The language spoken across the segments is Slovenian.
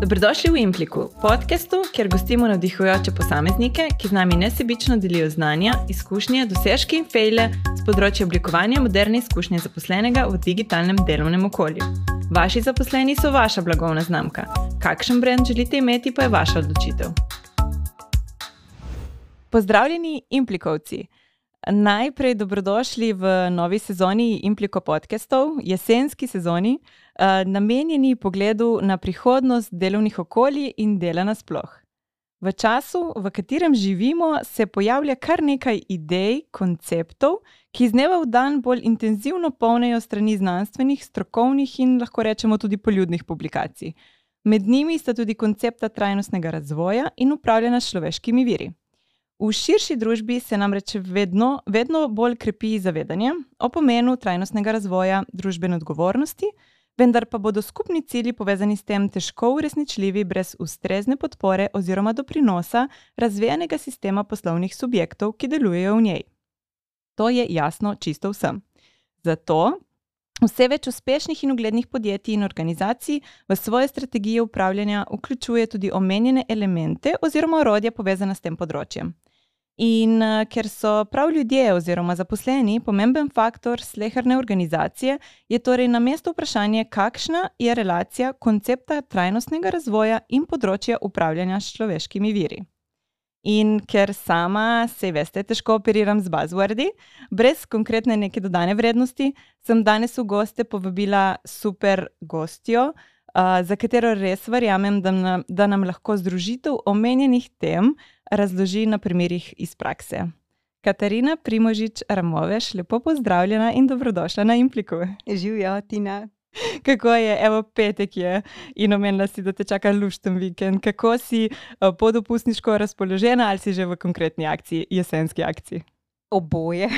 Dobrodošli v Impliku, podkastu, kjer gostimo navdihujoče posameznike, ki z nami nesebično delijo znanja, izkušnje, dosežke in fejle z področja oblikovanja moderne izkušnje zaposlenega v digitalnem delovnem okolju. Vaši zaposleni so vaša blagovna znamka. Kakšen brand želite imeti, pa je vaša odločitev. Pozdravljeni, implikovci! Najprej dobrodošli v novi sezoni Impliko podcastov, jesenski sezoni, uh, namenjeni pogledu na prihodnost delovnih okolij in dela nasploh. V času, v katerem živimo, se pojavlja kar nekaj idej, konceptov, ki iz dneva v dan bolj intenzivno polnejo strani znanstvenih, strokovnih in lahko rečemo tudi poljudnih publikacij. Med njimi sta tudi koncepta trajnostnega razvoja in upravljanja s človeškimi viri. V širši družbi se namreč vedno, vedno bolj krepi zavedanje o pomenu trajnostnega razvoja, družbene odgovornosti, vendar pa bodo skupni cilji povezani s tem težko uresničljivi brez ustrezne podpore oziroma doprinosa razvijenega sistema poslovnih subjektov, ki delujejo v njej. To je jasno čisto vsem. Zato vse več uspešnih in uglednih podjetij in organizacij v svoje strategije upravljanja vključuje tudi omenjene elemente oziroma orodja povezana s tem področjem. In uh, ker so prav ljudje oziroma zaposleni pomemben faktor sleherne organizacije, je torej na mestu vprašanje, kakšna je relacija koncepta trajnostnega razvoja in področja upravljanja s človeškimi viri. In ker sama, se veste, težko operiram z buzzwordi, brez konkretne neke dodane vrednosti, sem danes v goste povabila super gostjo, uh, za katero res verjamem, da, na, da nam lahko združitev omenjenih tem razloži na primerih iz prakse. Katarina Primožič Ramoveš, lepo pozdravljena in dobrodošla na Impliku. Živijo, Tina. Kako je, evo, petek je in omenila si, da te čaka lušten vikend. Kako si uh, podopustniško razpoložena ali si že v konkretni akciji, jesenski akciji? Oboje.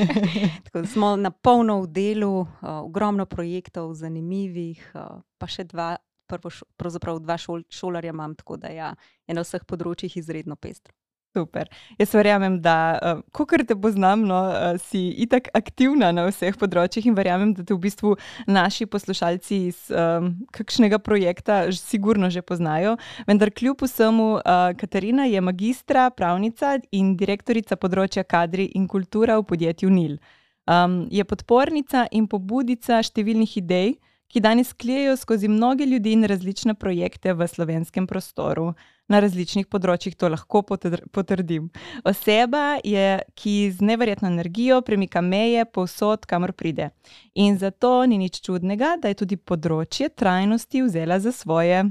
Tako, smo na polno v delu, uh, ogromno projektov, zanimivih, uh, pa še dva prvo, pravzaprav dva šol, šolarja imam, tako da ja, je na vseh področjih izredno pestro. Super. Jaz verjamem, da, uh, ko te poznam, no, uh, si itak aktivna na vseh področjih in verjamem, da te v bistvu naši poslušalci iz um, kakšnega projekta sigurno že poznajo. Vendar kljub vsemu, uh, Katarina je magistra, pravnica in direktorica področja kadri in kultura v podjetju NIL. Um, je podpornica in pobudica številnih idej, ki danes klijejo skozi mnoge ljudi in različne projekte v slovenskem prostoru. Na različnih področjih to lahko potrdim. Oseba je, ki z neverjetno energijo premika meje povsod, kamor pride. In zato ni nič čudnega, da je tudi področje trajnosti vzela za svoje.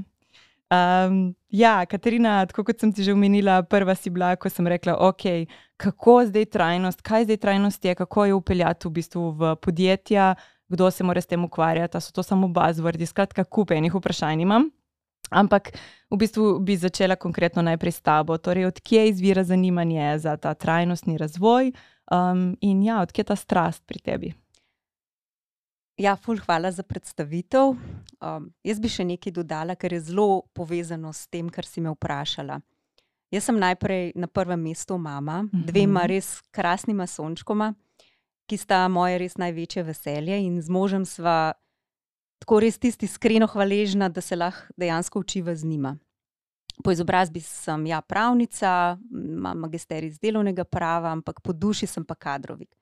Um, ja, Katarina, tako kot sem ti že omenila, prva si bila, ko sem rekla, ok, kako zdaj trajnost, kaj zdaj trajnost je, kako jo upeljati v bistvu v podjetja, kdo se mora s tem ukvarjati, so to samo buzzwordi, skratka, kup enih vprašanj imam. Ampak v bistvu bi začela konkretno najprej s tabo, torej odkje izvira zanimanje za ta trajnostni razvoj um, in ja, odkje ta strast pri tebi. Ja, ful, hvala za predstavitev. Um, jaz bi še nekaj dodala, ker je zelo povezano s tem, kar si me vprašala. Jaz sem najprej na prvem mestu mama, dvema mhm. res krasnima sončkoma ki sta moje res največje veselje in z možem sva tako res tisti iskreno hvaležna, da se lahko dejansko učiva z njima. Po izobrazbi sem ja pravnica, imam magisterij iz delovnega prava, ampak po duši sem pa kadrovik.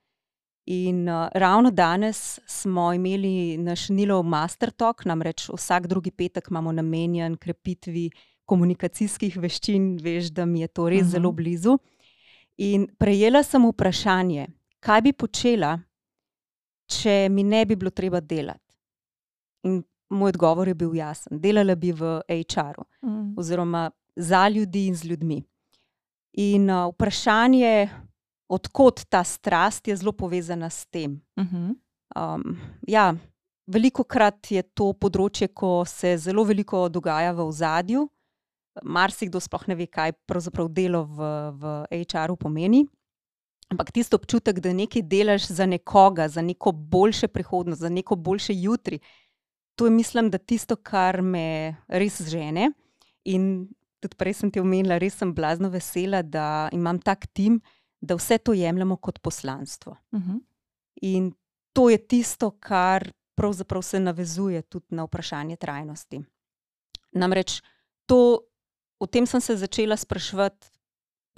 In uh, ravno danes smo imeli naš Nilov Master Talk, namreč vsak drugi petek imamo namenjen krepitvi komunikacijskih veščin, veš, da mi je to res uh -huh. zelo blizu. In prejela sem vprašanje, kaj bi počela, če mi ne bi bilo treba delati. In moj odgovor je bil jasen. Delala bi v HR-u, mm. oziroma za ljudi in z ljudmi. In uh, vprašanje, odkot ta strast, je zelo povezana s tem. Mm -hmm. um, ja, veliko krat je to področje, ko se zelo veliko dogaja v ozadju. Marsikdo sploh ne ve, kaj pravzaprav delo v, v HR-u pomeni. Ampak tisto občutek, da nekaj delaš za nekoga, za neko boljše prihodnost, za neko boljše jutri, to je, mislim, da tisto, kar me res žene. In tudi prej sem ti omenila, res sem blazno vesela, da imam tak tim, da vse to jemljemo kot poslanstvo. Uh mhm. -huh. In to je tisto, kar pravzaprav se navezuje tudi na vprašanje trajnosti. Namreč to, o tem sem se začela spraševati,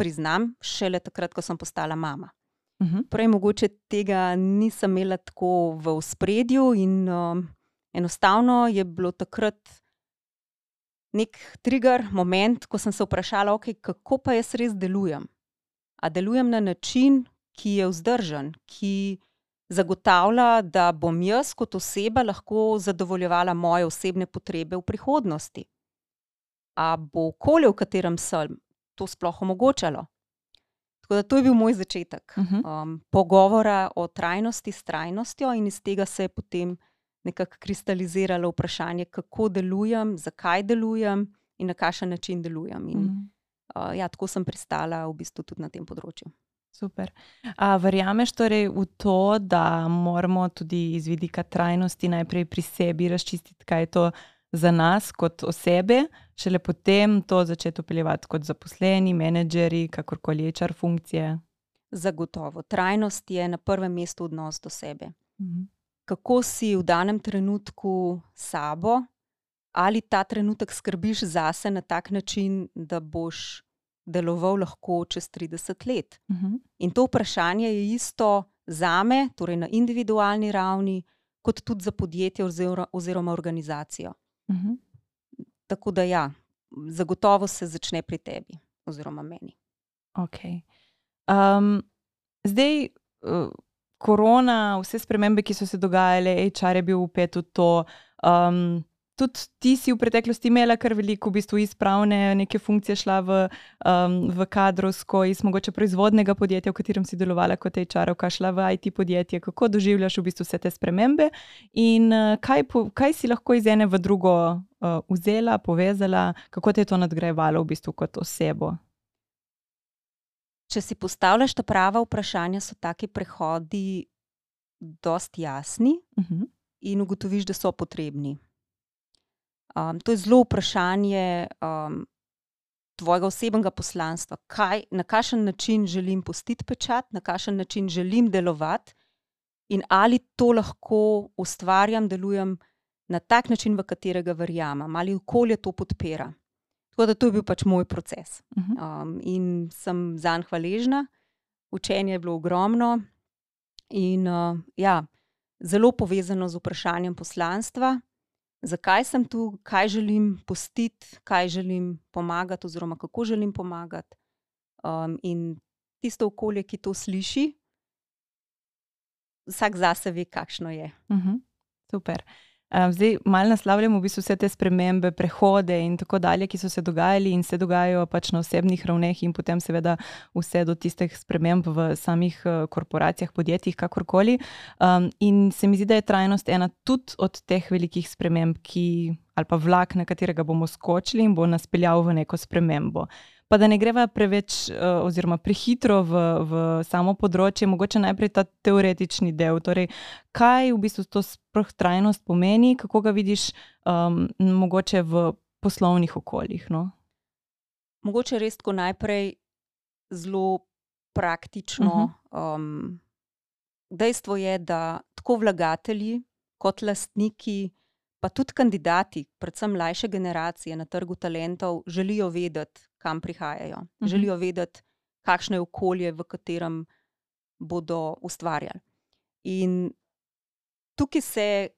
priznam, šele takrat, ko sem postala mama. Uh -huh. Prej mogoče tega nisem imela tako v spredju, in um, enostavno je bilo takrat nek trigger, moment, ko sem se vprašala, okay, kako pa jaz res delujem. A delujem na način, ki je vzdržen, ki zagotavlja, da bom jaz kot oseba lahko zadovoljevala moje osebne potrebe v prihodnosti. A bo okolje, v katerem sem, to sploh omogočalo? Tako da to je bil moj začetek Uh -huh. um, pogovora o trajnosti s trajnostjo, in iz tega se je potem nekako kristaliziralo vprašanje, kako delujem, zakaj delujem in na kakšen način delujem. In, Mhm. uh, ja, tako sem pristala v bistvu tudi na tem področju. Super. A verjameš torej v to, da moramo tudi iz vidika trajnosti najprej pri sebi razčistiti, kaj je to za nas kot osebe, šele potem to začeti upeljevati kot zaposleni, menedžeri, kakorkoli HR funkcije? Zagotovo. Trajnost je na prvem mestu odnos do sebe. Mhm. Kako si v danem trenutku sabo, ali ta trenutek skrbiš zase na tak način, da boš deloval lahko čez 30 let. Mhm. In to vprašanje je isto za me, torej na individualni ravni, kot tudi za podjetje oziroma, oziroma organizacijo. Mhm. Tako da, ja, zagotovo se začne pri tebi oziroma meni. Okay. Um, zdaj, uh, korona, vse spremembe, ki so se dogajale, HR je bil upet v to. Um, tudi ti si v preteklosti imela kar veliko v bistvu izpravne neke funkcije, šla v, um, v kadrovsko, iz mogoče proizvodnega podjetja, v katerem si delovala kot HR-ovka, šla v IT podjetje. Kako doživljaš v bistvu vse te spremembe in uh, kaj, po, kaj si lahko iz ene v drugo uh, vzela, povezala, kako te je to nadgrajevalo v bistvu kot osebo? Če si postavljaš ta prava vprašanja, so taki prehodi dosti jasni Uh -huh. in ugotoviš, da so potrebni. Um, to je zelo vprašanje um, tvojega osebnega poslanstva. Kaj, na kakšen način želim pustiti pečat, na kakšen način želim delovati, in ali to lahko ustvarjam, delujem na tak način, v katerega verjamem, ali okolje to podpira. Tako da to je bil pač moj proces. Um, in sem zanj hvaležna, učenje je bilo ogromno, in uh, ja, zelo povezano z vprašanjem poslanstva, zakaj sem tu, kaj želim pustiti, kaj želim pomagati, oziroma kako želim pomagati. Um, in tisto okolje, ki to sliši, vsak zase ve, kakšno je. Uh -huh. Super. Zdaj, malo naslavljamo v bistvu vse te spremembe, prehode in tako dalje, ki so se dogajali in se dogajajo pač na osebnih ravneh, in potem, seveda, vse do tistih sprememb v samih uh, korporacijah, podjetjih, kakorkoli. Um, in se mi zdi, da je trajnost ena tudi od teh velikih sprememb, ki, ali pa vlak, na katerega bomo skočili in bo nas peljal v neko spremembo. Pa da ne greva preveč, uh, oziroma prehitro v, v samo področje, mogoče najprej ta teoretični del. Torej, kaj v bistvu to sploh trajnost pomeni, kako ga vidiš, um, mogoče v poslovnih okoljih? No? Mogoče res tako najprej zelo praktično. Uh -huh. um, dejstvo je, da tako vlagatelji kot lastniki, pa tudi kandidati, predvsem mlajše generacije na trgu talentov, želijo vedeti, kam prihajajo. Uh -huh. Želijo vedeti, kakšno je okolje, v katerem bodo ustvarjali. In tukaj se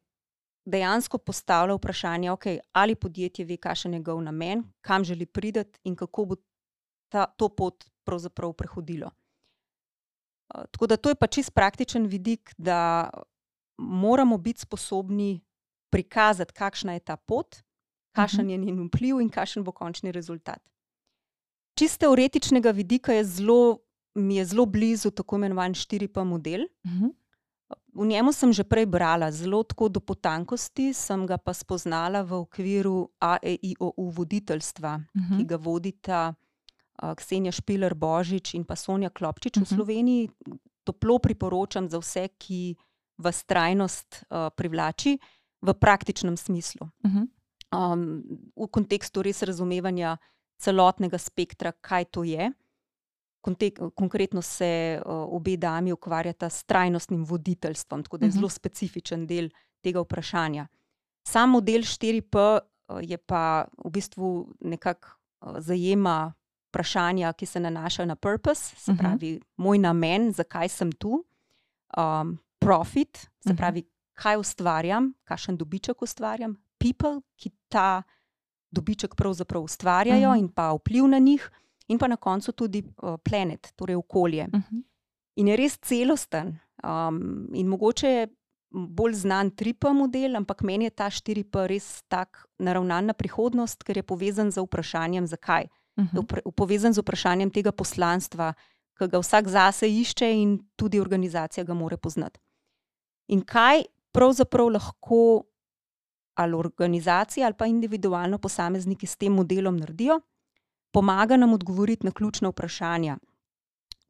dejansko postavlja vprašanje, okay, ali podjetje ve, kakšen je njegov namen, kam želi priti in kako bo ta, to pot pravzaprav prehodilo. Tako da to je pa čist praktičen vidik, da moramo biti sposobni prikazati, kakšna je ta pot, kakšen je njen vpliv in kakšen bo končni rezultat. Čist teoretičnega vidika je zelo, mi je zelo blizu tako imenovan 4P model. Uh -huh. V njemu sem že prej brala, zelo tako do potankosti, sem ga pa spoznala v okviru AEIOU voditeljstva, uh Mhm. -huh. ki ga vodita uh, Ksenija Špiler Božič in pa Sonja Klopčič uh -huh. v Mhm. Sloveniji. Toplo priporočam za vse, ki vas trajnost uh, privlači v praktičnem smislu. Uh -huh. Um, v kontekstu res razumevanja celotnega spektra, kaj to je. Kontek konkretno se uh, obe dami ukvarjata s trajnostnim voditeljstvom, tako da je Mhm. zelo specifičen del tega vprašanja. Sam model 4P je pa v bistvu nekako zajema vprašanja, ki se nanašajo na purpose, se pravi, uh -huh. moj namen, zakaj sem tu, um, profit, se uh -huh. pravi, kaj ustvarjam, kakšen dobiček ustvarjam, people, ki ta dobiček pravzaprav ustvarjajo uh -huh. in pa vpliv na njih, in pa na koncu tudi uh, planet, torej okolje. Uh -huh. In je res celosten. Um, in mogoče je bolj znan 3P model, ampak meni je ta 4P res tak naravnan na prihodnost, ker je povezan z vprašanjem, zakaj. Uh -huh. Povezan z vprašanjem tega poslanstva, ki ga vsak zase išče in tudi organizacija ga more poznati. In kaj pravzaprav lahko ali organizacija ali pa individualno posamezniki s tem modelom naredijo, pomaga nam odgovoriti na ključna vprašanja.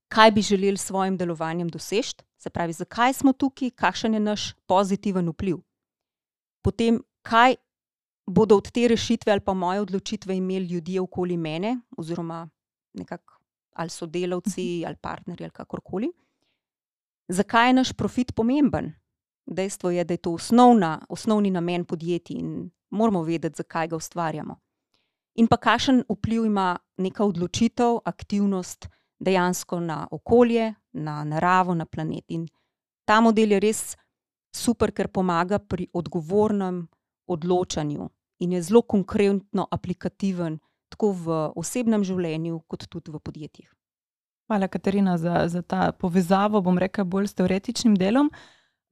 Kaj bi želeli s svojim delovanjem doseči, se pravi, zakaj smo tukaj, kakšen je naš pozitiven vpliv. Potem, kaj bodo od te rešitve ali pa moje odločitve imeli ljudje okoli mene, oziroma nekako ali sodelavci ali partnerji ali kakorkoli. Zakaj je naš profit pomemben? Dejstvo je, da je to osnovna, osnovni namen podjetij in moramo vedeti, zakaj ga ustvarjamo. In pa kakšen vpliv ima neka odločitev, aktivnost dejansko na okolje, na naravo, na planet. In ta model je res super, ker pomaga pri odgovornem odločanju in je zelo konkretno aplikativen, tako v osebnem življenju, kot tudi v podjetjih. Hvala, Katarina, za, za ta povezavo, bom rekla, bolj s teoretičnim delom.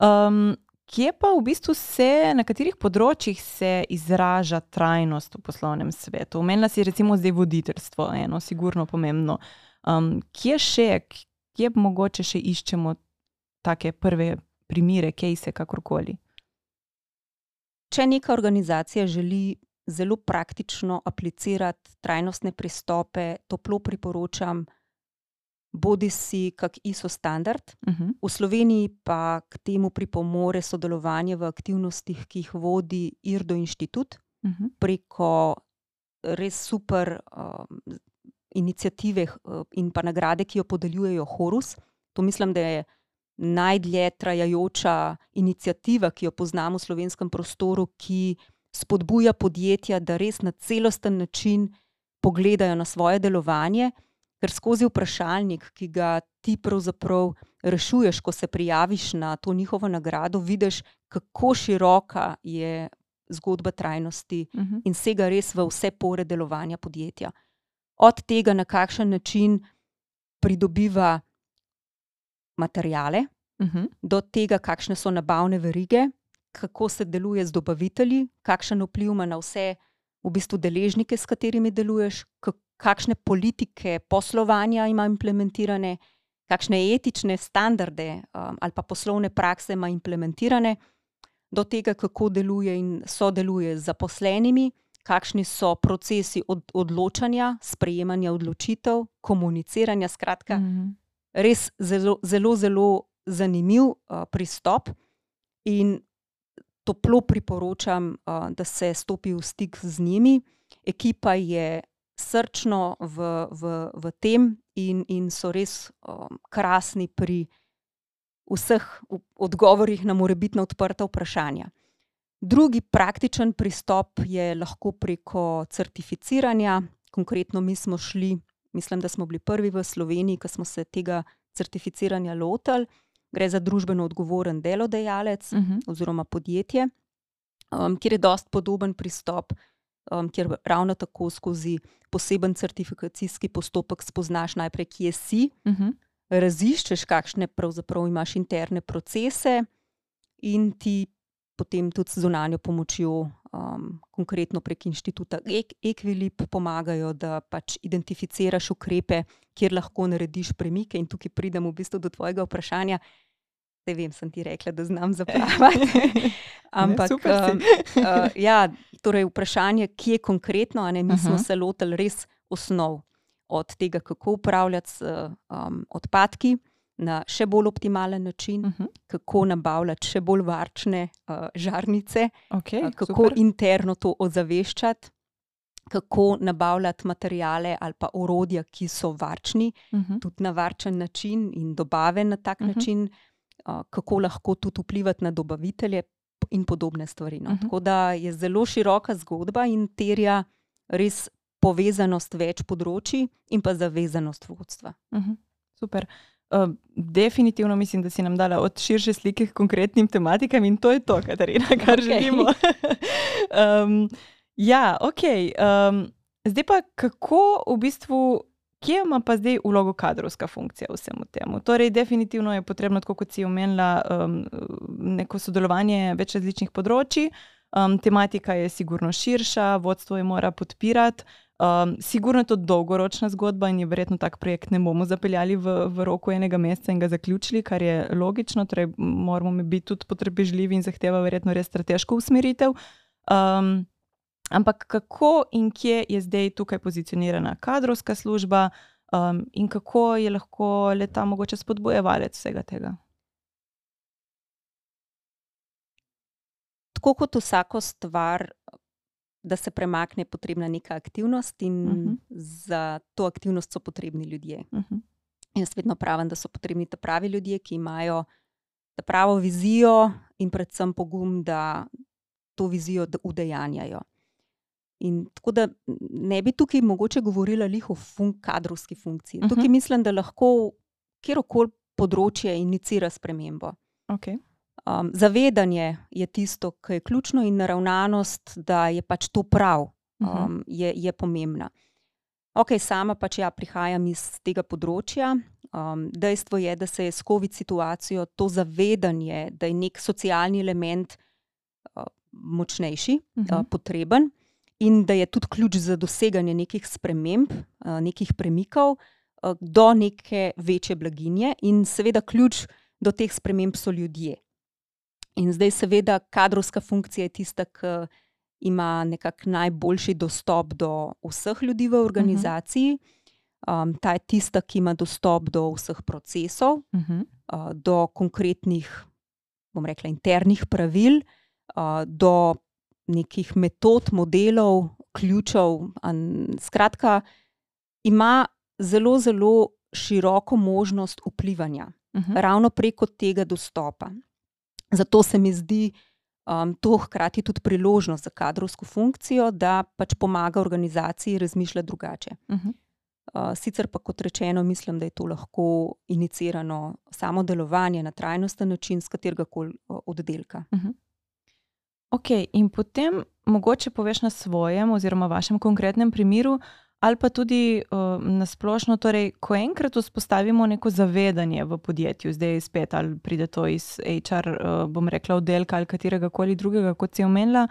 Um, kje pa v bistvu se, na katerih področjih se izraža trajnost v poslovnem svetu? Omenila si recimo zdaj voditeljstvo, eno, sigurno pomembno. Um, kje še, kje mogoče še iščemo take prve primere, kejse, kakorkoli? Če neka organizacija želi zelo praktično aplicirati trajnostne pristope, toplo priporočam, bodi si kak ISO standard. Uh -huh. V Sloveniji pa k temu pripomore sodelovanje v aktivnostih, ki jih vodi IRDO inštitut uh -huh. preko res super um, inicijative in pa nagrade, ki jo podeljujejo Horus. To mislim, da je najdlje trajajoča inicijativa, ki jo poznamo v slovenskem prostoru, ki spodbuja podjetja, da res na celosten način pogledajo na svoje delovanje, ker skozi vprašalnik, ki ga ti pravzaprav rešuješ, ko se prijaviš na to njihovo nagrado, vidiš, kako široka je zgodba trajnosti uh mhm. -huh. in sega res v vse pore delovanja podjetja. Od tega, na kakšen način pridobiva materijale, uh mhm. -huh. do tega, kakšne so nabavne verige, kako se deluje z dobavitelji, kakšen vpliv ima na vse v bistvu deležnike, s katerimi deluješ, kakšne politike poslovanja ima implementirane, kakšne etične standarde um, ali pa poslovne prakse ima implementirane, do tega, kako deluje in sodeluje z zaposlenimi, kakšni so procesi od, odločanja, sprejemanja odločitev, komuniciranja. Skratka, mm -hmm. res zelo, zelo, zelo zanimiv uh, pristop. In toplo priporočam, da se stopi v stik z njimi. Ekipa je srčno v, v, v tem in, in so res um, krasni pri vseh odgovorih na morebitna odprta vprašanja. Drugi praktičen pristop je lahko preko certificiranja. Konkretno, mi smo šli, mislim, da smo bili prvi v Sloveniji, ki smo se tega certificiranja lotili gre za družbeno odgovoren delodajalec uh mhm. -huh. oziroma podjetje, um, kjer je dost podoben pristop, um, kjer ravno tako skozi poseben certifikacijski postopek spoznaš najprej, kje si, uh mhm. -huh. raziščeš, kakšne pravzaprav imaš interne procese in ti potem tudi z zunanjo pomočjo. Um, konkretno prek inštituta Equilib pomagajo, da pač identificiraš ukrepe, kjer lahko narediš premike. In tukaj pridemo v bistvu do tvojega vprašanja. Ne vem, sem ti rekla, da znam zapravljati. Ampak, ne, uh, uh, ja, torej vprašanje, kje konkretno, ne, mi uh -huh. smo se lotili res osnov, od tega, kako upravljati s um, odpadki na še bolj optimalen način, uh -huh. kako nabavljati še bolj varčne uh, žarnice, okay, uh, kako super. interno to ozaveščati kako nabavljati materijale ali pa orodja, ki so varčni, uh mhm. -huh. tudi na varčen način in dobave na tak uh mhm. -huh. način, kako lahko tudi vplivati na dobavitelje. in podobne stvari. No. Uh -huh. Tako da je zelo široka zgodba in terja res povezanost več področji in pa zavezanost vodstva. Uh -huh. Super. Uh, definitivno mislim, da si nam dala od širše slike k konkretnim tematikam in to je to, Katarina, kar okay. želimo. um, ja, ok. Um, zdaj pa kako v bistvu Kje ima pa zdaj vlogo kadrovska funkcija v vsem tem? Torej, definitivno je potrebno, kot si omenila, um, neko sodelovanje več različnih področji. Um, tematika je sigurno širša, vodstvo jo mora podpirati. Um, sigurno je to dolgoročna zgodba in je verjetno tak projekt ne bomo zapeljali v, v roku enega meseca in ga zaključili, kar je logično. Torej, moramo biti tudi potrpežljivi in zahteva verjetno res strateško usmeritev. Um, Ampak kako in kje je zdaj tukaj pozicionirana kadrovska služba, um, in kako je lahko leta mogoče spodbojevalec vsega tega? Tako kot vsako stvar, da se premakne, je potrebna neka aktivnost, in uh mhm. -huh. za to aktivnost so potrebni ljudje. Uh mhm. -huh. Jaz vedno pravim, da so potrebni ta pravi ljudje, ki imajo ta pravo vizijo in predvsem pogum, da to vizijo udejanjajo. In tako da ne bi tukaj mogoče govorila o fun kadrovski funkciji. Uh -huh. Tukaj mhm. mislim, da lahko kjerkoli področje inicira spremembo. Okay. Um, zavedanje je tisto, kar je ključno, in naravnanost, da je pač to prav, um, uh -huh. je, je pomembna. Ok, sama pač ja prihajam iz tega področja. Um, dejstvo je, da se je s COVID situacijo to zavedanje, da je nek socialni element uh, močnejši, uh -huh. uh, potreben in da je tudi ključ za doseganje nekih sprememb, eh, nekih premikov eh, do neke večje blaginje, in seveda ključ do teh sprememb so ljudje. In zdaj, seveda, kadrovska funkcija je tista, ki ima nekako najboljši dostop do vseh ljudi v organizaciji. Um, ta je tista, ki ima dostop do vseh procesov, uh -huh. uh, do konkretnih, bom rekla, internih pravil, uh, do nekih metod, modelov, ključev. Skratka, ima zelo, zelo široko možnost vplivanja, uh mhm. -huh. ravno preko tega dostopa. Zato se mi zdi um, to hkrati tudi priložnost za kadrovsko funkcijo, da pač pomaga organizaciji razmišljati drugače. Uh -huh. Uh, sicer pa, kot rečeno, mislim, da je to lahko inicirano samo delovanje na trajnosten način, z katerega koli oddelka. Uh mhm. -huh. Ok, in potem mogoče poveš na svojem, oziroma vašem konkretnem primeru, ali pa tudi uh, na splošno, torej, ko enkrat vzpostavimo neko zavedanje v podjetju, zdaj spet ali pride to iz HR, uh, bom rekla, oddelka ali katerega koli drugega, kot si omenila,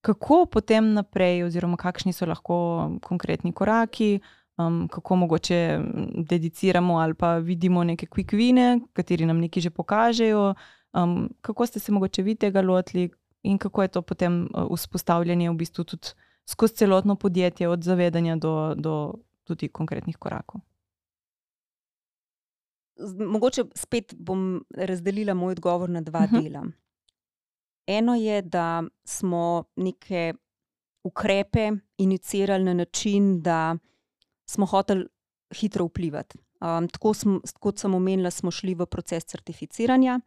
kako potem naprej, oziroma kakšni so lahko konkretni koraki. Um, kako mogoče dediciramo ali pa vidimo neke kvikvine, kateri nam nekaj že pokažejo, um, kako ste se mogoče vi tega lotili, in kako je to potem eh, vzpostavljanje v bistvu tudi skozi celotno podjetje, od zavedanja do, do tudi konkretnih korakov. Mogoče spet bom razdelila moj odgovor na dva uh mhm. -huh. dela. Eno je, da smo neke ukrepe inicirali na način, da smo hoteli hitro vplivati. Um, tako smo, kot sem omenila, smo šli v proces certificiranja.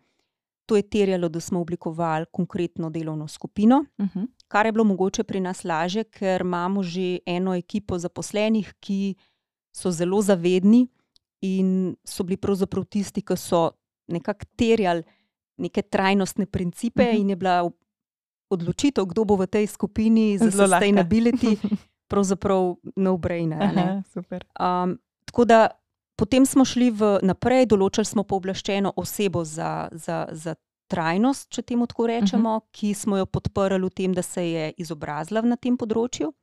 To je terjalo, da smo oblikovali konkretno delovno skupino, uh mhm. -huh. kar je bilo mogoče pri nas lažje, ker imamo že eno ekipo zaposlenih, ki so zelo zavedni in so bili pravzaprav tisti, ki so nekako terjali neke trajnostne principe, uh mhm. -huh. in je bila odločitev, kdo bo v tej skupini za sustainability, pravzaprav no-brainer. Um, tako da Potem smo šli v naprej, določili smo pooblaščeno osebo za, za, za trajnost, če temu tako rečemo, uh mhm. -huh. ki smo jo podprli v tem, da se je izobrazila na tem področju.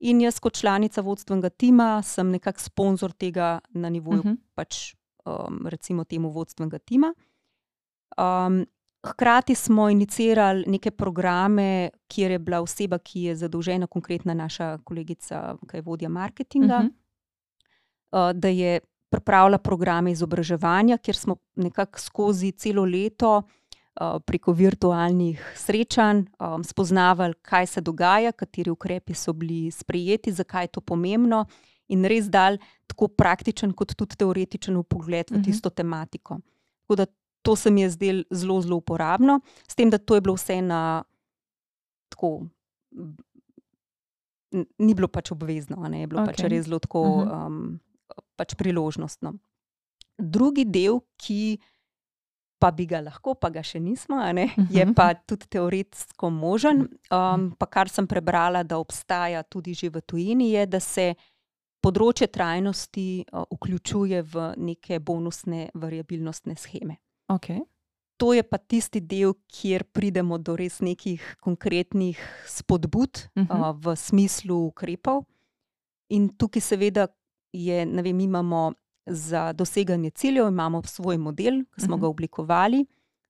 In jaz, kot članica vodstvenega tima, sem nekako sponzor tega na nivoju, uh mhm. -huh. pač um, recimo temu vodstvenega tima. Um, hkrati smo inicirali neke programe, kjer je bila oseba, ki je zadolžena, konkretna naša kolegica, ki je vodja marketinga, uh -huh. uh, da je pripravlja programe izobraževanja, kjer smo nekako skozi celo leto uh, preko virtualnih srečanj um, spoznavali, kaj se dogaja, kateri ukrepi so bili sprejeti, zakaj je to pomembno, in res dal tako praktičen, kot tudi teoretičen pogled v mhm. tisto tematiko. Tako da to se mi je zdelo zelo, zelo uporabno, s tem, da to je bilo vse na tako. Ni bilo pač obvezno, ne, je bilo okay. pač res zelo tako, um, pač priložnostno. Drugi del, ki pa bi ga lahko, pa ga še nismo, ne, je pa tudi teoretsko možen. Um, pa kar sem prebrala, da obstaja tudi že v tujini, je, da se področje trajnosti uh, vključuje v neke bonusne variabilnostne scheme. Okay. To je pa tisti del, kjer pridemo do res nekih konkretnih spodbud uh -huh. uh, v smislu ukrepov. In tukaj, seveda, je, ne vem, imamo za doseganje ciljev, imamo svoj model, ki smo uh -huh. ga oblikovali.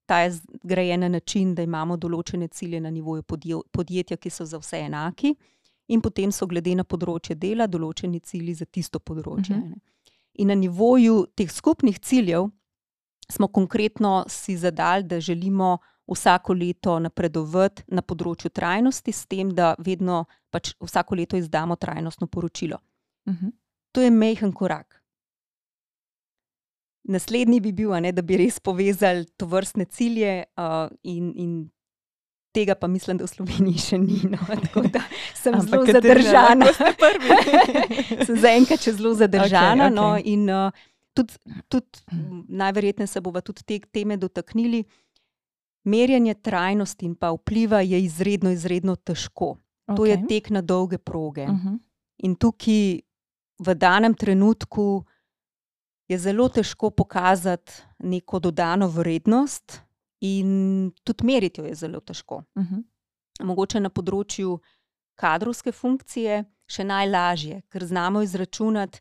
Ta je zgrajen na način, da imamo določene cilje na nivoju podjetja, ki so za vse enaki, in potem so glede na področje dela določeni cilji za tisto področje. Uh -huh. In na nivoju teh skupnih ciljev smo konkretno si zadali, da želimo vsako leto napredovati na področju trajnosti, s tem, da vedno pač vsako leto izdamo trajnostno poročilo. Uh -huh. To je mehen korak. Naslednji bi bil, ne, da bi res povezali to vrstne cilje, uh, in, in tega pa mislim, da v Sloveniji še ni. No, tako da sem Ampak zelo zadržana. sem zaenkrat zelo zadržana. Okay, okay. No, in, uh, tudi, tudi najverjetneje se bomo tudi te teme dotaknili. Merjenje trajnosti in pa vpliva je izredno, izredno težko. Okay. To je tek na dolge proge. Uh mhm. -huh. In tukaj, v danem trenutku, je zelo težko pokazati neko dodano vrednost, in tudi meriti jo je zelo težko. Uh mhm. -huh. Mogoče na področju kadrovske funkcije še najlažje, ker znamo izračunati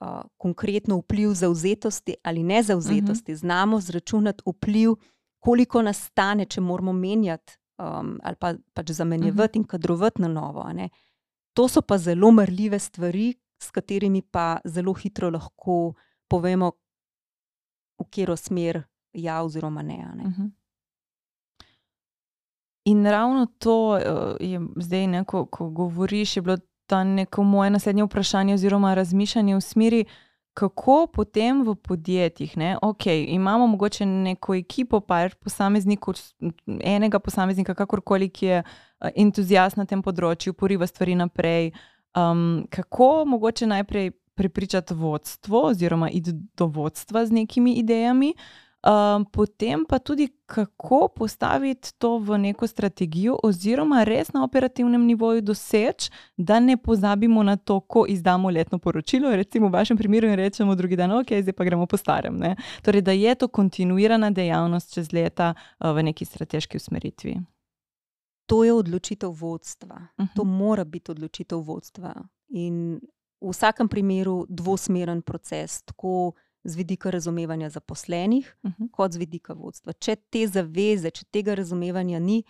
uh, konkretno vpliv zauzetosti ali ne zauzetosti, uh -huh. znamo zračunati vpliv, koliko nas stane, če moramo menjati um, ali pa, pač zamenjevati uh -huh. in kadrovati na novo. To so pa zelo mrljive stvari, s katerimi pa zelo hitro lahko povemo, v katero smer ja, oziroma ne. ne. Uh -huh. In ravno to je zdaj, ne, ko, ko govoriš, je bilo ta neko moje naslednje vprašanje, oziroma razmišljanje v smeri, kako potem v podjetjih, ne, ok, imamo mogoče neko ekipo, par posameznikov, enega posameznika, kakorkoli, ki je entuzijast na tem področju, poriva stvari naprej. Um, kako mogoče najprej prepričati vodstvo, oziroma iti do vodstva z nekimi idejami, Um, potem pa tudi, kako postaviti to v neko strategijo, oziroma res na operativnem nivoju doseči, da ne pozabimo na to, ko izdamo letno poročilo, recimo v vašem primeru, in rečemo drugi dan, ok, zdaj pa gremo po starem. Ne? Torej, da je to kontinuirana dejavnost čez leta uh, v neki strateški usmeritvi. To je odločitev vodstva. Uh -huh. To mhm. mora biti odločitev vodstva. In v vsakem primeru dvosmeren proces. Tako z vidika razumevanja zaposlenih, uh mhm. -huh. kot z vidika vodstva. Če te zaveze, če tega razumevanja ni,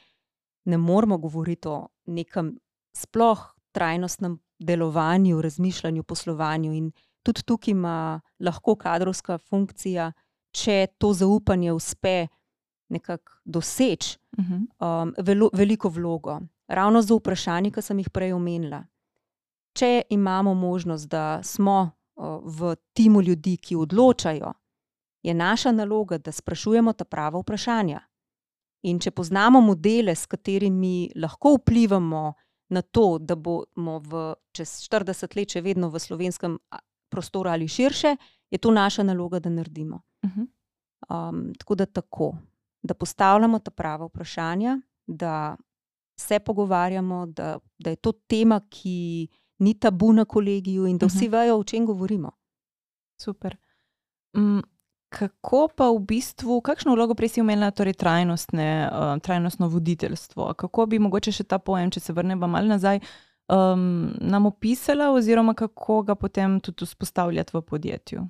ne moramo govoriti o nekem sploh trajnostnem delovanju, razmišljanju, poslovanju. In tudi tukaj ima lahko kadrovska funkcija, če to zaupanje uspe nekako doseči, uh mhm. -huh. um, velo, veliko vlogo. Ravno za vprašanje, ki sem jih prej omenila. Če imamo možnost, da smo v timu ljudi, ki odločajo, je naša naloga, da sprašujemo ta prava vprašanja. In če poznamo modele, s katerimi lahko vplivamo na to, da bomo v, čez 40 let še vedno v slovenskem prostoru ali širše, je to naša naloga, da naredimo. Uh -huh. um, tako da tako, da postavljamo ta prava vprašanja, da se pogovarjamo, da, da je to tema, ki ni tabu na kolegiju in da vsi -huh. vejo, o čem govorimo. Super. Um, kako pa v bistvu, kakšno vlogo prej si omenila, torej trajnostne, uh, trajnostno voditeljstvo? Kako bi mogoče še ta pojem, če se vrnemo malo nazaj, um, nam opisala, oziroma kako ga potem tudi vzpostavljati v podjetju?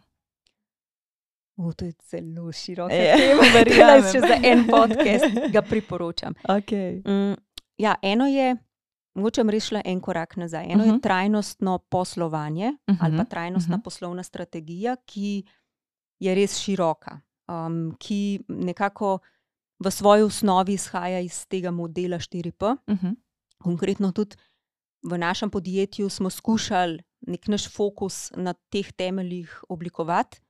O, to je zelo široko. Verjamem, da če za en podcast ga priporočam. Okay. Um, ja, eno je Mogoče bom rešila en korak nazaj. Eno uh -huh. je mhm. trajnostno poslovanje uh -huh. ali pa mhm. trajnostna uh mhm. -huh. poslovna strategija, ki je res široka, um, ki nekako v svoji osnovi izhaja iz tega modela 4P. Uh -huh. Konkretno tudi v našem podjetju smo skušali nek naš fokus na teh temeljih oblikovati,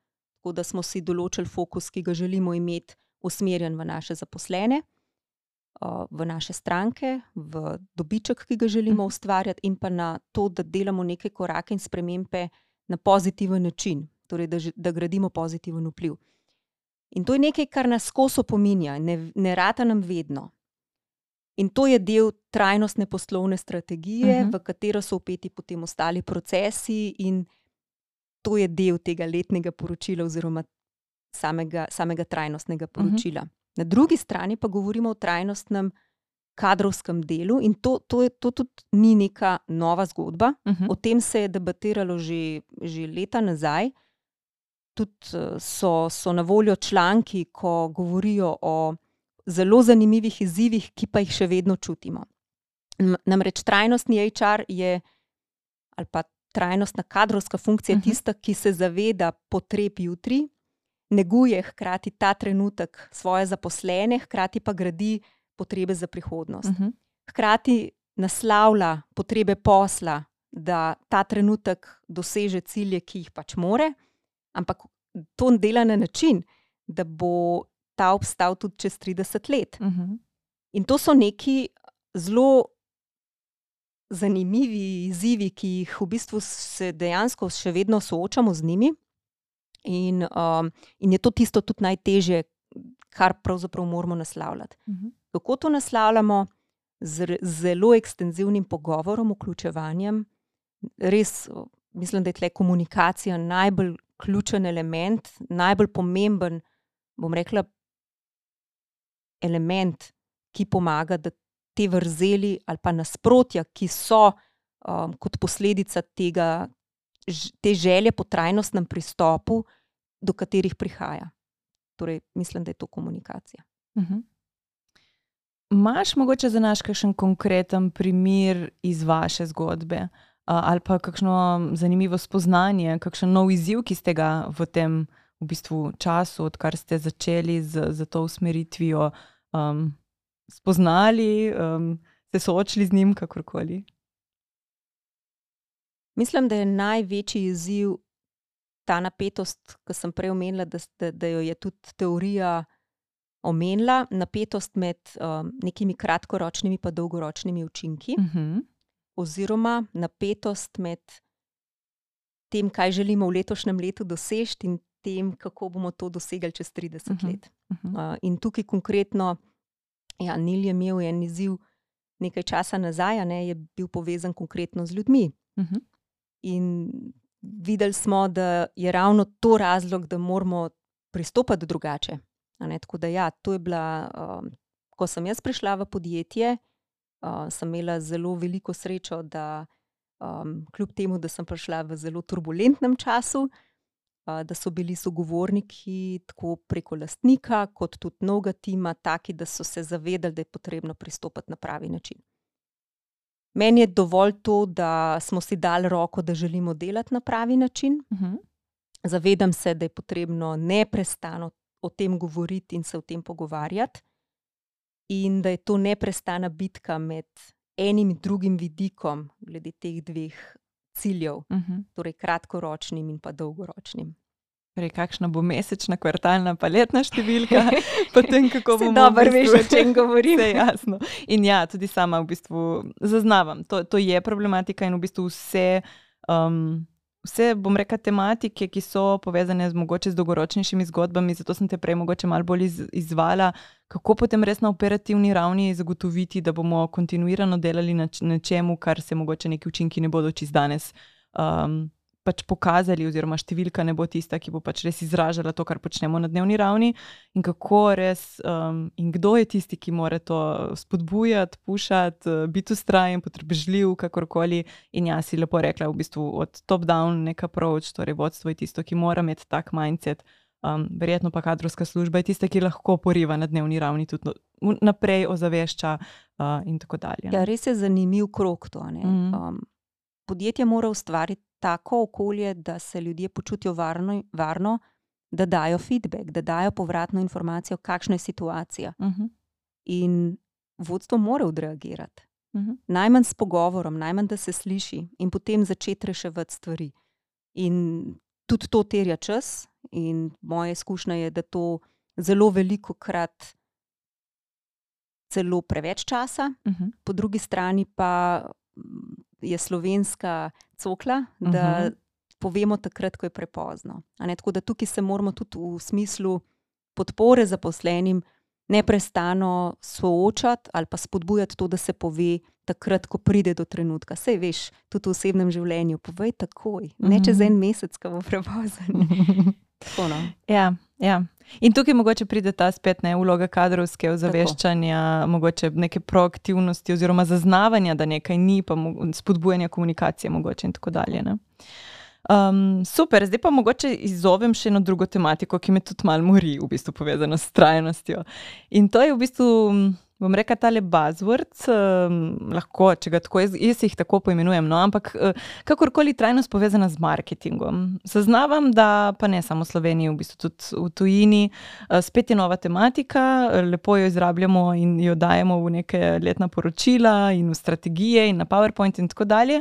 tako da smo si določili fokus, ki ga želimo imeti usmerjen v naše zaposlene, v naše stranke, v dobiček, ki ga želimo mhm. ustvarjati, in pa na to, da delamo neke korake in spremembe na pozitiven način, torej da, da gradimo pozitiven vpliv. In to je nekaj, kar nas skozi opominja, ne, ne rata nam vedno. In to je del trajnostne poslovne strategije, uh mhm. -huh. v katero so upeti potem ostali procesi, in to je del tega letnega poročila, oziroma samega, samega trajnostnega poročila. Uh -huh. Na drugi strani pa govorimo o trajnostnem kadrovskem delu, in to, to, je, to tudi ni neka nova zgodba. Uh mhm. -huh. O tem se je debatiralo že, že leta nazaj. Tudi eh, so, so na voljo članki, ko govorijo o zelo zanimivih izzivih, ki pa jih še vedno čutimo. Namreč trajnostni HR je, ali pa trajnostna kadrovska funkcija, uh mhm. -huh. tista, ki se zaveda potreb jutri, neguje hkrati ta trenutek svoje zaposlene, hkrati pa gradi potrebe za prihodnost. Uh mhm. -huh. Hkrati naslavlja potrebe posla, da ta trenutek doseže cilje, ki jih pač more, ampak to dela na način, da bo ta obstal tudi čez 30 let. Uh mhm. -huh. In to so neki zelo zanimivi izzivi, ki jih v bistvu se dejansko še vedno soočamo z njimi. In, um, in je to tisto tudi najtežje, kar pravzaprav moramo naslavljati. Uh mhm. -huh. Kako to naslavljamo? Z zelo ekstenzivnim pogovorom, vključevanjem, res mislim, da je tle komunikacija najbolj ključen element, najbolj pomemben, bom rekla, element, ki pomaga, da te vrzeli ali pa nasprotja, ki so um, kot posledica tega, te želje po trajnostnem pristopu, do katerih prihaja. Torej, mislim, da je to komunikacija. Uh -huh. Máš mogoče za naš kakšen konkreten primer iz vaše zgodbe, ali pa kakšno zanimivo spoznanje, kakšen nov izziv, ki ste ga v tem v bistvu, času, odkar ste začeli z, z to usmeritvijo, um, spoznali, um, se soočili z njim, kakorkoli? Mislim, da je največji izziv ta napetost, ki sem prej omenila, da, da, da jo je tudi teorija omenila, napetost med um, nekimi kratkoročnimi in dolgoročnimi učinki, uh mhm. -huh. oziroma napetost med tem, kaj želimo v letošnjem letu doseči, in tem, kako bomo to dosegli čez 30 uh -huh. let. Uh -huh. uh, in tukaj konkretno. Ja, Nil je imel en izziv nekaj časa nazaj, ne, je bil povezan konkretno z ljudmi. Uh mhm. -huh. In videli smo, da je ravno to razlog, da moramo pristopiti drugače. Tako da, ja, to je bila, um, ko sem jaz prišla v podjetje, uh, sem imela zelo veliko srečo, da um, kljub temu, da sem prišla v zelo turbulentnem času, da so bili sogovorniki tako preko lastnika, kot tudi mnoga tima, taki, da so se zavedali, da je potrebno pristopiti na pravi način. Meni je dovolj to, da smo si dali roko, da želimo delati na pravi način. Uh mhm. -huh. Zavedam se, da je potrebno neustano o tem govoriti in se o tem pogovarjati, in da je to neustana bitka med enim in drugim vidikom, glede teh dveh ciljev, uh mhm. -huh. torej kratkoročnim in pa dolgoročnim. Prej, kakšna bo mesečna, kvartalna, pa letna številka, potem kako bomo dobro veš, o čem govorim. Vse jasno. In ja, tudi sama v bistvu zaznavam, to, to je problematika in v bistvu vse, um, vse, bom rekla, tematike, ki so povezane z mogoče z dolgoročnejšimi zgodbami, zato sem te prej mogoče malo bolj iz, izvala, kako potem res na operativni ravni zagotoviti, da bomo kontinuirano delali na nečemu, kar se mogoče neki učinki ne bodo čez danes. Um, Pač pokazali, oziroma številka ne bo tista, ki bo pač res izražala to, kar počnemo na dnevni ravni, in kako res, um, in kdo je tisti, ki mora to spodbujati, pušati, biti ustrajen, potrpežljiv, kakorkoli. In jaz si lepo rekla, v bistvu od top-down, neka approach, torej vodstvo je tisto, ki mora imeti tak mindset. Um, verjetno pa kadrovska služba je tista, ki lahko poriva na dnevni ravni, tudi no, naprej ozavešča uh, in tako dalje. Ja, res je zanimiv krok to. Mm -hmm. um, podjetje mora ustvariti tako okolje, da se ljudje počutijo varno, varno da dajo feedback, da dajo povratno informacijo, kakšna je situacija. Uh mhm. -huh. In vodstvo mora odreagirati. Uh mhm. -huh. Najmanj s pogovorom, najmanj da se sliši, in potem začeti reševati stvari. In tudi to terja čas, In moja izkušnja je, da to zelo veliko krat celo preveč časa, Uh -huh. po drugi strani pa mm, je slovenska cokla, da Mhm. povemo takrat, ko je prepozno. Tako da tukaj se moramo tudi v smislu podpore zaposlenim neprestano soočati ali pa spodbujati to, da se pove takrat, ko pride do trenutka. Sej veš, tudi v osebnem življenju, povej takoj, ne čez Mhm. en mesec, ko bo prepozen. Tako, no. Ja, ja. In tukaj mogoče pride ta spet ne vloga kadrovske ozaveščanja, mogoče neke proaktivnosti oziroma zaznavanja, da nekaj ni, pa spodbujanja komunikacije mogoče in tako dalje. Ne? Um, super, zdaj pa mogoče izzovem še eno drugo tematiko, ki me tudi malo mori, v bistvu povezano s trajnostjo. In to je v bistvu, bom rekel, tale buzzword, um, lahko, če ga tako, jaz, jaz jih tako poimenujem, no, ampak uh, kakorkoli trajnost povezana z marketingom. Zaznavam, da pa ne samo v Sloveniji, v bistvu tudi v tujini, uh, spet je nova tematika, lepo jo izrabljamo in jo dajemo v neke letna poročila in v strategije in na PowerPoint in tako dalje.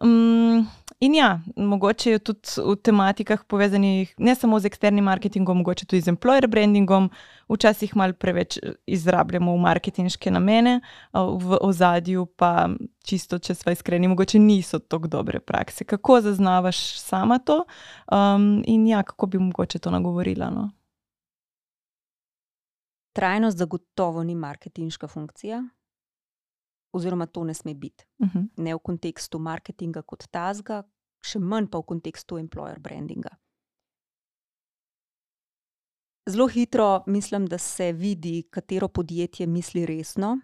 Um, In ja, mogoče je tudi v tematikah povezanih ne samo z eksternim marketingom, mogoče tudi z employer brandingom, včasih malo preveč eh, izrabljamo v marketinške namene, v ozadju pa čisto, če smo iskreni, mogoče niso tako dobre prakse. Kako zaznavaš sama to um, in ja, kako bi mogoče to nagovorila? No? Trajnost zagotovo ni marketinška funkcija, oziroma to ne sme biti. Uh -huh. Ne v kontekstu marketinga kot tazga, še manj pa v kontekstu employer brandinga. Zelo hitro mislim, da se vidi, katero podjetje misli resno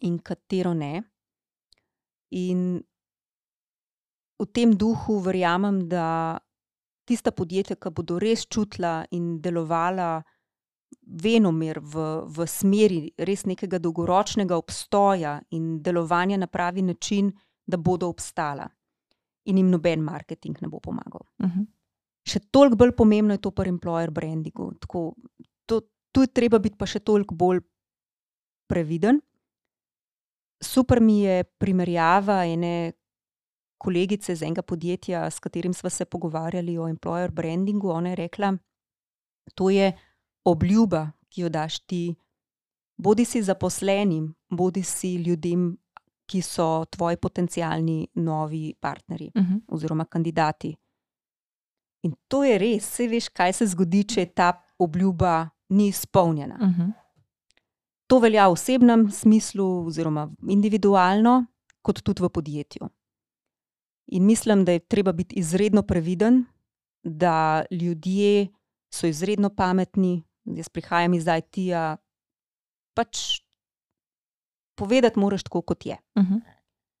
in katero ne. In v tem duhu verjamem, da tista podjetja, ki bodo res čutila in delovala venomer v, v smeri res nekega dolgoročnega obstoja in delovanja na pravi način, da bodo obstala. In jim noben marketing ne bo pomagal. Uh -huh. Še toliko bolj pomembno je to pri employer brandingu. Tako, to, tu je treba biti pa še toliko bolj previden. Super mi je primerjava ene kolegice iz enega podjetja, s katerim smo se pogovarjali o employer brandingu. Ona je rekla, to je obljuba, ki jo daš ti, bodi si zaposlenim, bodi si ljudem, ki so tvoji potencijalni novi partnerji Uh -huh. oziroma kandidati. In to je res, vse veš, kaj se zgodi, če ta obljuba ni izpolnjena. Uh -huh. To velja v osebnem smislu, oziroma individualno, kot tudi v podjetju. In mislim, da je treba biti izredno previden, da ljudje so izredno pametni. Jaz prihajam iz IT-ja, pač povedati moraš tako, kot je. Uh -huh.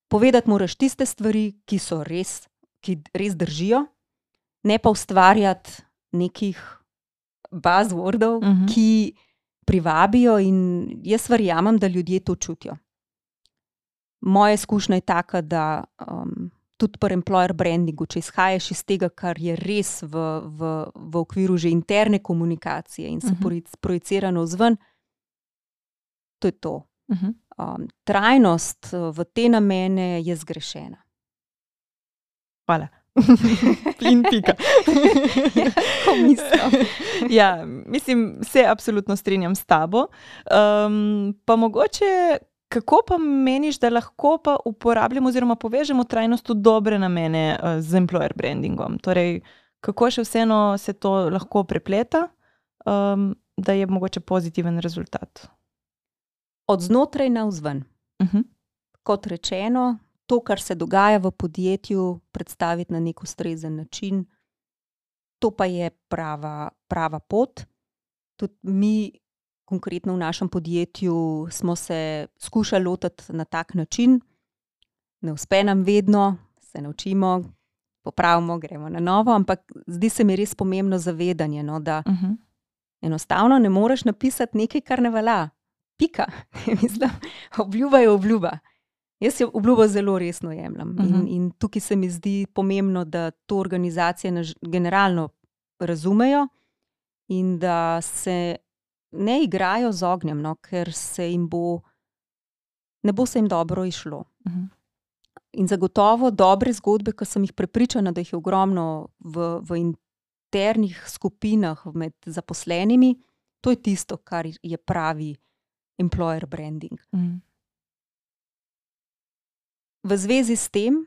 Povedati moraš tiste stvari, ki so res, ki res držijo, ne pa ustvarjati nekih buzzwordov, uh Mhm. -huh. ki privabijo. In jaz verjamem, da ljudje to čutijo. Moja izkušnja je taka, da um, tudi pri employer brandingu, če izhajaš iz tega, kar je res v, v, v okviru že interne komunikacije in se uh Mhm. -huh. projicira navzven, to je to. Uh -huh. Um, trajnost uh, v te namene je zgrešena. Hvala. In pika. Ja, mislim. ja, mislim, se absolutno strinjam s tabo. Um, pa mogoče, kako pa meniš, da lahko pa uporabljamo oziroma povežemo trajnost v dobre namene uh, z employer brandingom? Torej, kako še vseeno se to lahko prepleta, um, da je mogoče pozitiven rezultat? Od znotraj na vzven. Uh -huh. Kot rečeno, to, kar se dogaja v podjetju, predstaviti na nek ustrezen način, to pa je prava, prava pot. Tudi mi, konkretno v našem podjetju, smo se skušali lotiti na tak način. Ne uspe nam vedno, se naučimo, popravimo, gremo na novo, ampak zdi se mi res pomembno zavedanje, no, da Uh -huh. enostavno ne moreš napisati nekaj, kar ne velja. Pika. Mislim, obljuba je obljuba. Jaz jo obljubo zelo resno jemljem. Uh -huh. in, Mhm. in tukaj se mi zdi pomembno, da to organizacije generalno razumejo in da se ne igrajo z ognjem, no, ker se jim bo, ne bo se jim dobro išlo. Uh -huh. In zagotovo dobre zgodbe, ki sem jih prepričana, da jih je ogromno v, v internih skupinah med zaposlenimi, To je tisto, kar je pravi employer branding. Mm. V zvezi s tem,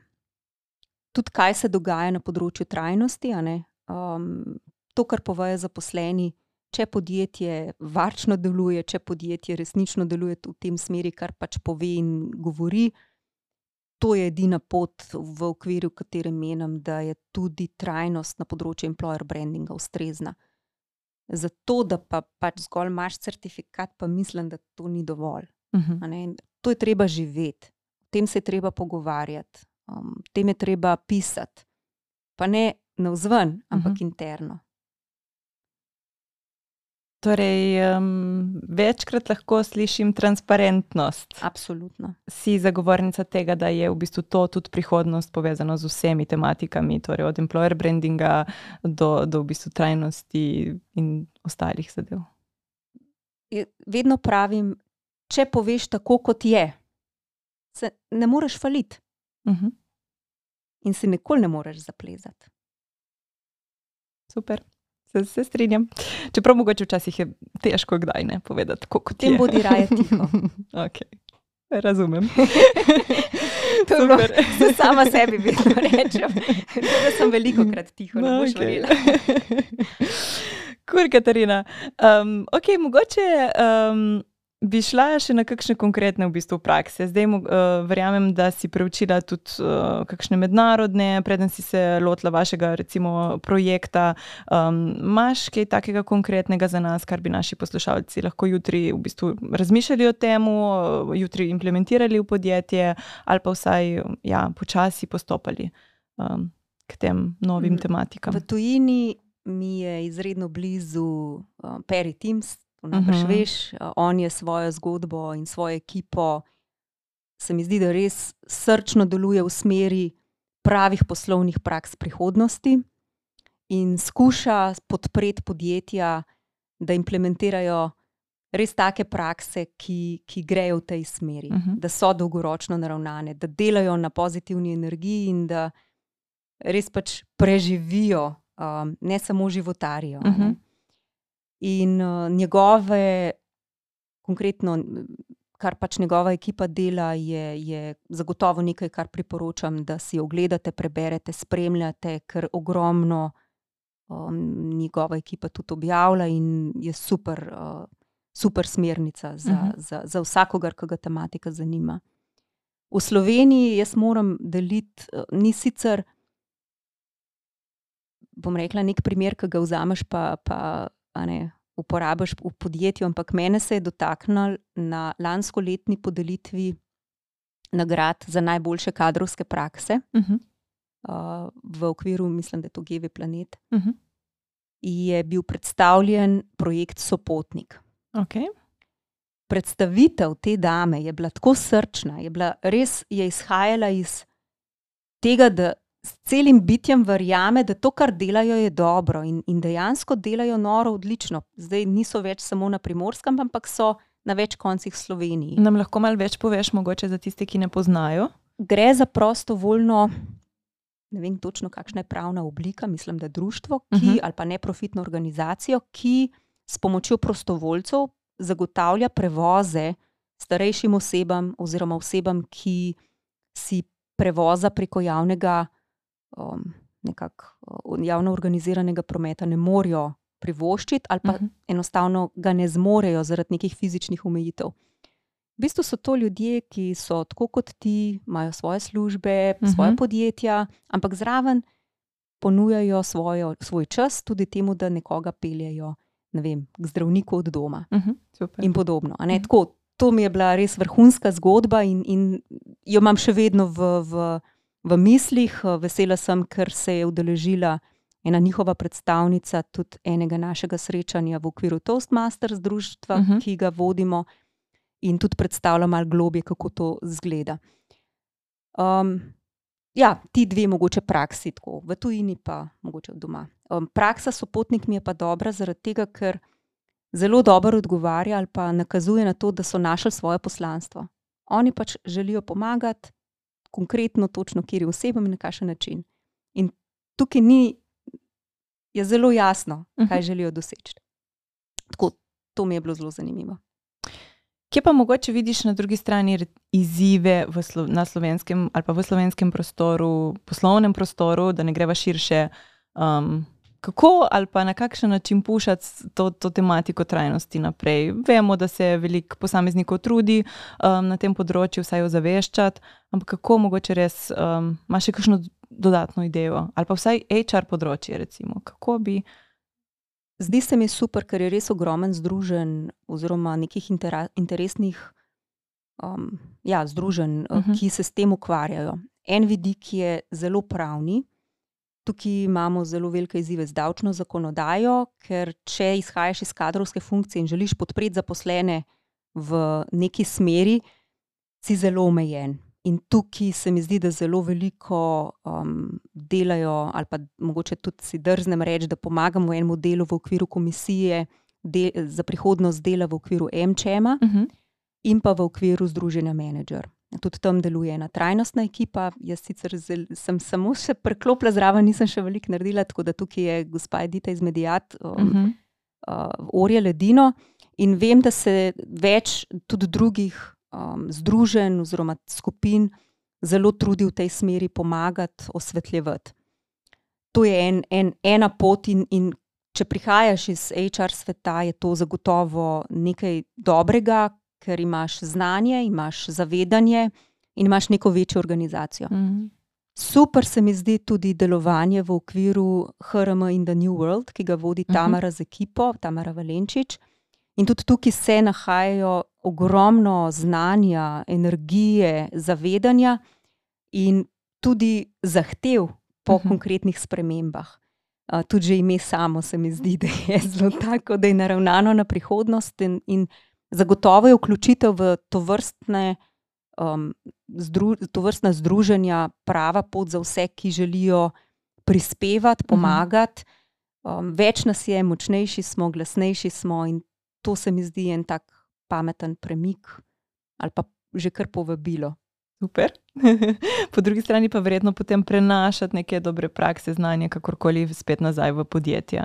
tudi kaj se dogaja na področju trajnosti, um, to, kar povejo zaposleni, če podjetje varčno deluje, če podjetje resnično deluje v tem smeri, kar pač pove in govori. To je edina pot, v okviru katere menim, da je tudi trajnost na področju employer brandinga ustrezna. Zato, da pa pač zgolj imaš certifikat, pa mislim, da to ni dovolj. Uh -huh. To je treba živeti, o tem se je treba pogovarjati, um, o tem je treba pisati. Pa ne na vzven, ampak uh -huh. interno. Torej, um, večkrat lahko slišim transparentnost. Absolutno. Si zagovornica tega, da je v bistvu to tudi prihodnost povezana z vsemi tematikami, torej od employer brandinga do, do v bistvu trajnosti in ostalih zadev. Vedno pravim, če poveš tako, kot je, se ne moreš faliti. Uh -huh. In se nikoli ne moreš zaplezati. Super se, se strinjam. Čeprav mogoče včasih je težko kdaj ne povedati, kako ti je. Bodi raje tiho. okay. Razumem. Dobro, sama sebi vedno rečem, da sem veliko krat tiho, ne boš okay. verjela. Kur, Katarina. Um, ok, mogoče. Um, Bi šla še na kakšne konkretne v bistvu prakse? Zdaj, uh, verjamem, da si preučila tudi uh, kakšne mednarodne, preden si se lotila vašega, recimo, projekta. Um, kaj takega konkretnega za nas, kar bi naši poslušalci lahko jutri v bistvu razmišljali o tem, uh, jutri implementirali v podjetje ali pa vsaj ja, počasi postopali um, k tem novim tematikam? V tujini mi je izredno blizu uh, Perry Teams najbrž uh -huh. veš, on je svojo zgodbo in svojo ekipo. Se mi zdi, da res srčno deluje v smeri pravih poslovnih praks prihodnosti in skuša podpreti podjetja, da implementirajo res take prakse, ki, ki grejo v tej smeri, uh -huh. da so dolgoročno naravnane, da delajo na pozitivni energiji in da res pač preživijo, um, ne samo životarijo. Uh -huh. In uh, njegove, konkretno, kar pač njegova ekipa dela, je, je zagotovo nekaj, kar priporočam, da si ogledate, preberete, spremljate, ker ogromno um, njegova ekipa tudi objavlja in je super, uh, super smernica za, uh mhm. -huh. za, za vsakogar, ki ga tematika zanima. V Sloveniji jaz moram deliti, uh, ni sicer. Bom rekla, nek primer, ki ga vzameš, pa, pa ne, uporabiš v podjetju, ampak mene se je dotaknil na lansko letni podelitvi nagrad za najboljše kadrovske prakse uh -huh. uh, v okviru, mislim, da je to GV Planet. Uh -huh. Je bil predstavljen projekt Sopotnik. Okay. Predstavitev te dame je bila tako srčna, je bila res je izhajala iz tega, da s celim bitjem verjame, da to, kar delajo, je dobro in, in dejansko delajo noro, odlično. Zdaj niso več samo na primorskem, ampak so na več koncih Slovenije. Nam lahko malo več poveš, mogoče za tiste, ki ne poznajo? Gre za prostovoljno. Ne vem točno, kakšna je pravna oblika, mislim, da društvo ki, uh mhm. -huh. ali pa neprofitno organizacijo, ki s pomočjo prostovoljcev zagotavlja prevoze starejšim osebam oziroma osebam, ki si prevoza preko javnega um, nekako uh, javno organiziranega prometa ne morejo privoščiti, ali pa uh mhm. -huh. enostavno ga ne zmorejo zaradi nekih fizičnih omejitev. V bistvu so to ljudje, ki so tako kot ti, imajo svoje službe, uh -huh. svoje mhm. podjetja, ampak zraven ponujajo svojo, svoj čas tudi temu, da nekoga peljejo ne vem, k zdravniku od doma uh mhm. -huh. in podobno. Uh -huh. tako, to mi je bila res vrhunska zgodba in, in jo imam še vedno v. v v mislih. Eh, vesela sem, ker se je udeležila ena njihova predstavnica tudi enega našega srečanja v okviru Toastmasters društva, uh mhm. -huh. ki ga vodimo in tudi predstavlja malo globje, kako to zgleda. Um, ja, ti dve mogoče praksi, tako v tujini, pa mogoče doma. Um, praksa sopotnik mi je pa dobra zaradi tega, ker zelo dobro odgovarja ali pa nakazuje na to, da so našli svoje poslanstvo. Oni pač želijo pomagati, konkretno, točno, kjer je oseba in na kakšen način. In tukaj ni, je zelo jasno, kaj mhm. želijo doseči. Tako, to mi je bilo zelo zanimivo. Kje pa mogoče vidiš na drugi strani izzive slo na slovenskem ali pa v slovenskem prostoru, poslovnem prostoru, da ne greva širše? Um, kako ali pa na kakšen način pušati to, to tematiko trajnosti naprej? Vemo, da se veliko posameznikov trudi um, na tem področju, vsaj jo zaveščati, ampak kako mogoče res um, imaš še kakšno dodatno idejo ali pa vsaj HR področje, recimo, kako bi. Zdi se mi super, ker je res ogromen združen, oziroma nekih interesnih um, ja, združen, uh mhm. -huh. ki se s tem ukvarjajo. En vidik je zelo pravni. Tukaj imamo zelo velike izzive z davčno zakonodajo, ker če izhajaš iz kadrovske funkcije in želiš podpreti zaposlene v neki smeri, si zelo omejen. In tukaj se mi zdi, da zelo veliko um, delajo, ali pa mogoče tudi si drznem reči, da pomagamo enemu delu v okviru komisije de, za prihodnost dela v okviru MČM-a uh mhm. -huh. in pa v okviru Združenja Manager. Tudi tam deluje ena trajnostna ekipa. Jaz sicer zel, sem samo še preklopila zraven, nisem še veliko naredila, tako da tukaj je gospa Edita iz Medijat, um, uh -huh. uh, Orje Ledino. In vem, da se več tudi drugih um, združen oziroma skupin zelo trudi v tej smeri pomagati, osvetljevati. To je en, en, ena pot, in, in če prihajaš iz HR sveta, je to zagotovo nekaj dobrega, ker imaš znanje, imaš zavedanje in imaš neko večjo organizacijo. Mm -hmm. Super se mi zdi tudi delovanje v okviru HRM in The New World, ki ga vodi mhm. Tamara uh -huh. z ekipo, Tamara Valenčič. In tudi tukaj se nahajajo ogromno znanja, energije, zavedanja in tudi zahtev po uh mhm. -huh. konkretnih spremembah. Uh, tudi že ime samo se mi zdi, da je zelo tako, da je naravnano na prihodnost in, in zagotovo je vključitev v to vrstne. Um, zdru, to vrstna združenja, prava pot za vse, ki želijo prispevati, mhm. pomagati. Um, več nas je, močnejši smo, glasnejši smo, in to se mi zdi en tak pameten premik ali pa že kar povabilo. Super. po drugi strani pa verjetno potem prenašati neke dobre prakse, znanje, kakorkoli spet nazaj v podjetje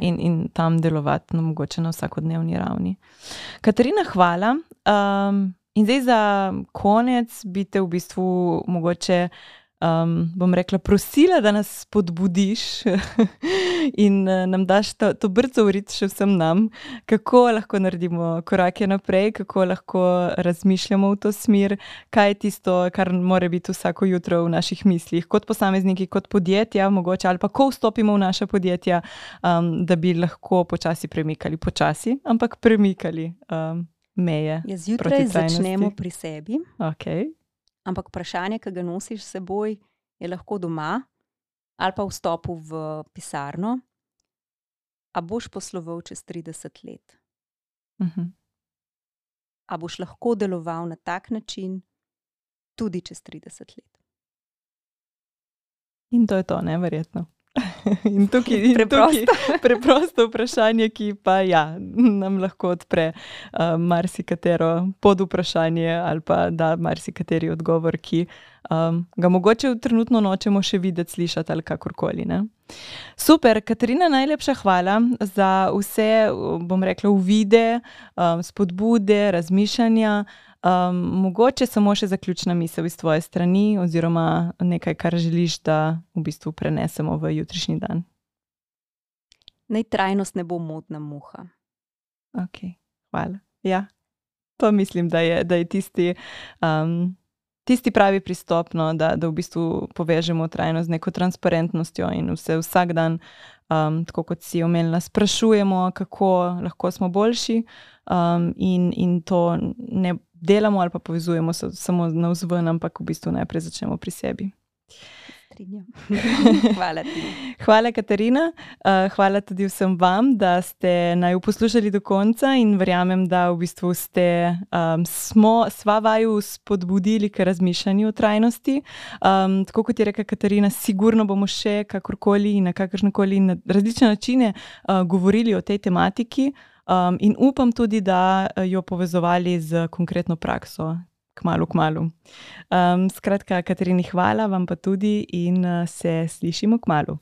in, in tam delovati, no, mogoče na vsakodnevni ravni. Katarina, hvala. Um, in zdaj za konec bi te v bistvu mogoče um, bom rekla, prosila, da nas spodbudiš in uh, nam daš to, to brco urit še vsem nam, kako lahko naredimo korake naprej, kako lahko razmišljamo v to smer, kaj je tisto, kar mora biti vsako jutro v naših mislih, kot posamezniki, kot podjetja, mogoče ali pa ko vstopimo v naše podjetja, um, da bi lahko počasi premikali, počasi, ampak premikali. Um, Meje. Zjutraj začnemo pri sebi. Okay. Ampak vprašanje, ki ga nosiš s seboj, je lahko doma ali pa vstopu v pisarno. A boš posloval čez 30 let? Uh mhm. -huh. A boš lahko deloval na tak način tudi čez 30 let? In to je to, neverjetno. In tukaj je preprosto. preprosto vprašanje, ki pa ja, nam lahko odpre uh, marsikatero pod vprašanje ali pa da marsikateri odgovor, ki um, ga mogoče trenutno nočemo še videti, slišati ali kakorkoli. Ne? Super, Katarina, najlepša hvala za vse, bom rekla, uvide, um, spodbude, razmišljanja. Um, mogoče samo še zaključna misel iz tvoje strani, oziroma nekaj, kar želiš, da v bistvu prenesemo v jutrišnji dan. Naj trajnost ne bo modna muha. Okay, hvala. Ja, to mislim, da je, da je tisti, um, tisti pravi pristop, no, da, da v bistvu povežemo trajnost z neko transparentnostjo in vse vsak dan. Um, tako kot si omenila, sprašujemo, kako lahko smo boljši, um, in, in to ne delamo ali pa povezujemo se samo na vzven, ampak v bistvu najprej začnemo pri sebi. hvala. Hvala, Katarina. Uh, hvala tudi vsem vam, da ste naj poslušali do konca in verjamem, da v bistvu ste um, smo, sva vaju spodbudili k razmišljanju o trajnosti. Um, tako kot je rekla Katarina, sigurno bomo še kakorkoli in na kakršne koli na različne načine uh, govorili o tej tematiki. Um, in upam tudi, da eh, jo povezovali z konkretno prakso, kmalo, kmalo. Um, skratka, Katarini, hvala vam pa tudi in uh, se slišimo kmalo.